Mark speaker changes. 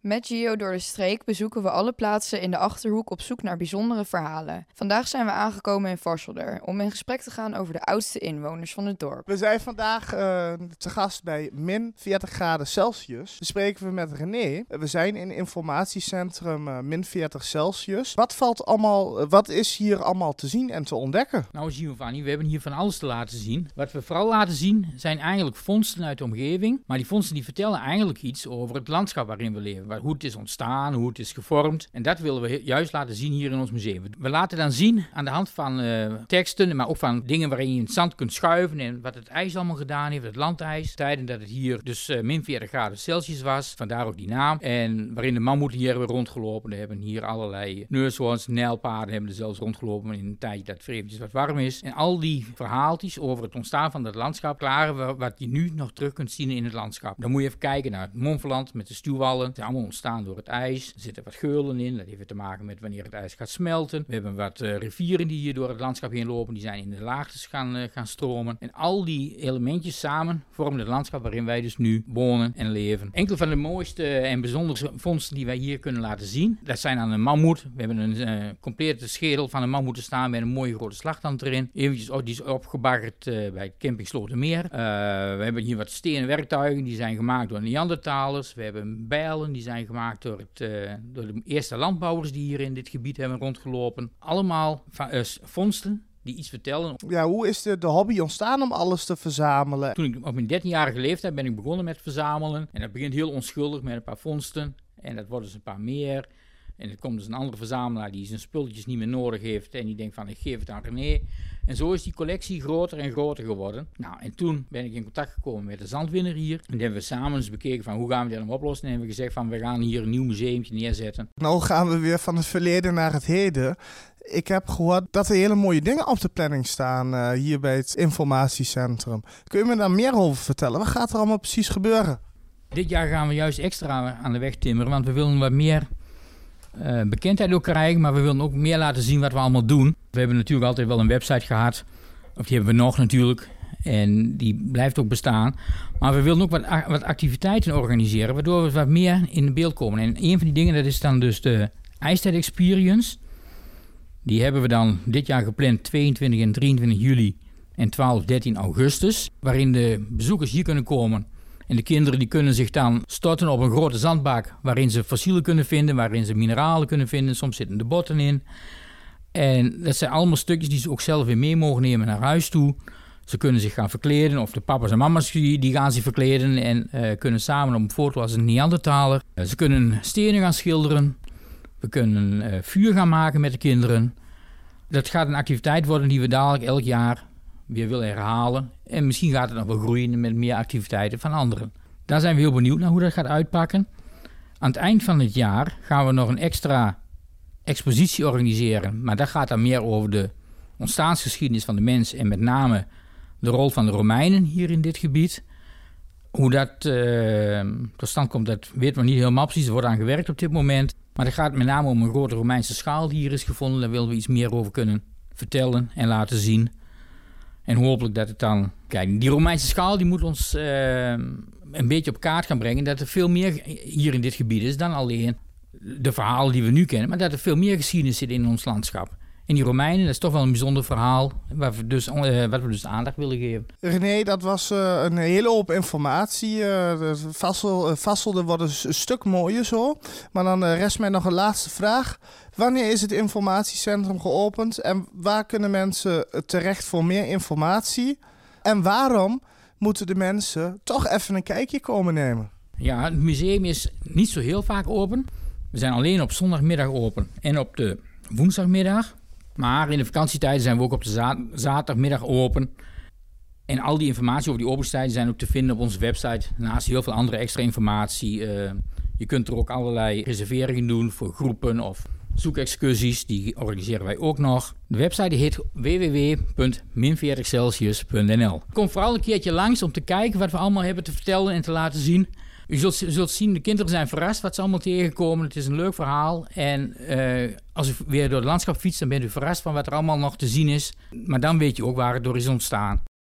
Speaker 1: Met Gio door de streek bezoeken we alle plaatsen in de Achterhoek op zoek naar bijzondere verhalen. Vandaag zijn we aangekomen in Varselder om in gesprek te gaan over de oudste inwoners van het dorp.
Speaker 2: We zijn vandaag uh, te gast bij min 40 graden Celsius. We spreken we met René. We zijn in informatiecentrum uh, min 40 Celsius. Wat valt allemaal, uh, wat is hier allemaal te zien en te ontdekken?
Speaker 3: Nou Giovanni, we hebben hier van alles te laten zien. Wat we vooral laten zien zijn eigenlijk vondsten uit de omgeving. Maar die vondsten die vertellen eigenlijk iets over het landschap waarin we leven hoe het is ontstaan, hoe het is gevormd. En dat willen we juist laten zien hier in ons museum. We laten dan zien aan de hand van uh, teksten, maar ook van dingen waarin je in het zand kunt schuiven en wat het ijs allemaal gedaan heeft, het landijs. Tijden dat het hier dus uh, min 40 graden Celsius was, vandaar ook die naam. En waarin de mammoeten hier hebben rondgelopen. Er hebben hier allerlei neushoorns, nijlpaarden hebben er zelfs rondgelopen in een tijdje dat het eventjes wat warm is. En al die verhaaltjes over het ontstaan van dat landschap klaren we wat je nu nog terug kunt zien in het landschap. Dan moet je even kijken naar het Montferland met de stuwwallen. Ontstaan door het ijs. Er zitten wat geulen in. Dat heeft te maken met wanneer het ijs gaat smelten. We hebben wat uh, rivieren die hier door het landschap heen lopen. Die zijn in de laagtes gaan, uh, gaan stromen. En al die elementjes samen vormen het landschap waarin wij dus nu wonen en leven. Enkele van de mooiste en bijzondere vondsten die wij hier kunnen laten zien. Dat zijn aan een mammoet. We hebben een uh, complete schedel van een mammoet staan met een mooie grote slagtand erin. Eventjes, oh, die is opgebaggerd bij camping Slotermeer. we hebben hier wat stenen werktuigen. Die zijn gemaakt door Neandertalers. We hebben bijlen. Die zijn gemaakt door, het, uh, door de eerste landbouwers die hier in dit gebied hebben rondgelopen. Allemaal uh, vondsten die iets vertellen.
Speaker 2: Ja, hoe is de, de hobby ontstaan om alles te verzamelen?
Speaker 3: Toen ik op mijn 13-jarige leeftijd ben ik begonnen met verzamelen. En dat begint heel onschuldig met een paar vondsten. En dat worden dus een paar meer. En er komt dus een andere verzamelaar die zijn spulletjes niet meer nodig heeft. En die denkt van ik geef het aan René. En zo is die collectie groter en groter geworden. Nou, en toen ben ik in contact gekomen met de zandwinner hier. En hebben we samen eens bekeken van hoe gaan we dit dan oplossen. En hebben we gezegd van we gaan hier een nieuw museumtje neerzetten.
Speaker 2: Nou gaan we weer van het verleden naar het heden. Ik heb gehoord dat er hele mooie dingen op de planning staan uh, hier bij het informatiecentrum. Kun je me daar meer over vertellen? Wat gaat er allemaal precies gebeuren?
Speaker 3: Dit jaar gaan we juist extra aan de weg timmeren, want we willen wat meer uh, bekendheid ook krijgen, maar we willen ook meer laten zien wat we allemaal doen. We hebben natuurlijk altijd wel een website gehad, of die hebben we nog natuurlijk, en die blijft ook bestaan. Maar we willen ook wat, wat activiteiten organiseren, waardoor we wat meer in beeld komen. En een van die dingen, dat is dan dus de IJstijd Experience. Die hebben we dan dit jaar gepland 22 en 23 juli en 12, 13 augustus. Waarin de bezoekers hier kunnen komen en de kinderen die kunnen zich dan storten op een grote zandbak waarin ze fossielen kunnen vinden, waarin ze mineralen kunnen vinden. Soms zitten de botten in. En dat zijn allemaal stukjes die ze ook zelf weer mee mogen nemen naar huis toe. Ze kunnen zich gaan verkleden, of de papa's en mama's die gaan zich verkleden en uh, kunnen samen op een foto als een Neandertaler. Uh, ze kunnen stenen gaan schilderen. We kunnen uh, vuur gaan maken met de kinderen. Dat gaat een activiteit worden die we dadelijk elk jaar weer willen herhalen. En misschien gaat het nog wel groeien met meer activiteiten van anderen. Daar zijn we heel benieuwd naar hoe dat gaat uitpakken. Aan het eind van het jaar gaan we nog een extra expositie organiseren. Maar dat gaat dan meer over de ontstaansgeschiedenis van de mens en met name de rol van de Romeinen hier in dit gebied. Hoe dat uh, tot stand komt, dat weten we niet helemaal precies. Er wordt aan gewerkt op dit moment. Maar het gaat met name om een grote Romeinse schaal die hier is gevonden. Daar willen we iets meer over kunnen vertellen en laten zien. En hopelijk dat het dan. Kijk, die Romeinse schaal die moet ons uh, een beetje op kaart gaan brengen. Dat er veel meer hier in dit gebied is dan alleen de verhalen die we nu kennen. Maar dat er veel meer geschiedenis zit in ons landschap. En die Romeinen, dat is toch wel een bijzonder verhaal. Waar we dus, uh, wat we dus aandacht willen geven.
Speaker 2: René, dat was uh, een hele hoop informatie. Uh, de vassel, vasselde wordt een stuk mooier zo. Maar dan rest mij nog een laatste vraag. Wanneer is het informatiecentrum geopend en waar kunnen mensen terecht voor meer informatie? En waarom moeten de mensen toch even een kijkje komen nemen?
Speaker 3: Ja, het museum is niet zo heel vaak open. We zijn alleen op zondagmiddag open en op de woensdagmiddag. Maar in de vakantietijden zijn we ook op de zaterdagmiddag open. En al die informatie over die openstijden zijn ook te vinden op onze website. Naast heel veel andere extra informatie. Uh, je kunt er ook allerlei reserveringen doen voor groepen of zoekexcursies. Die organiseren wij ook nog. De website heet www.min40celsius.nl Kom vooral een keertje langs om te kijken wat we allemaal hebben te vertellen en te laten zien. U zult, zult, zien, de kinderen zijn verrast wat ze allemaal tegenkomen. Het is een leuk verhaal. En uh, als u weer door het landschap fietst, dan bent u verrast van wat er allemaal nog te zien is. Maar dan weet je ook waar het door is ontstaan.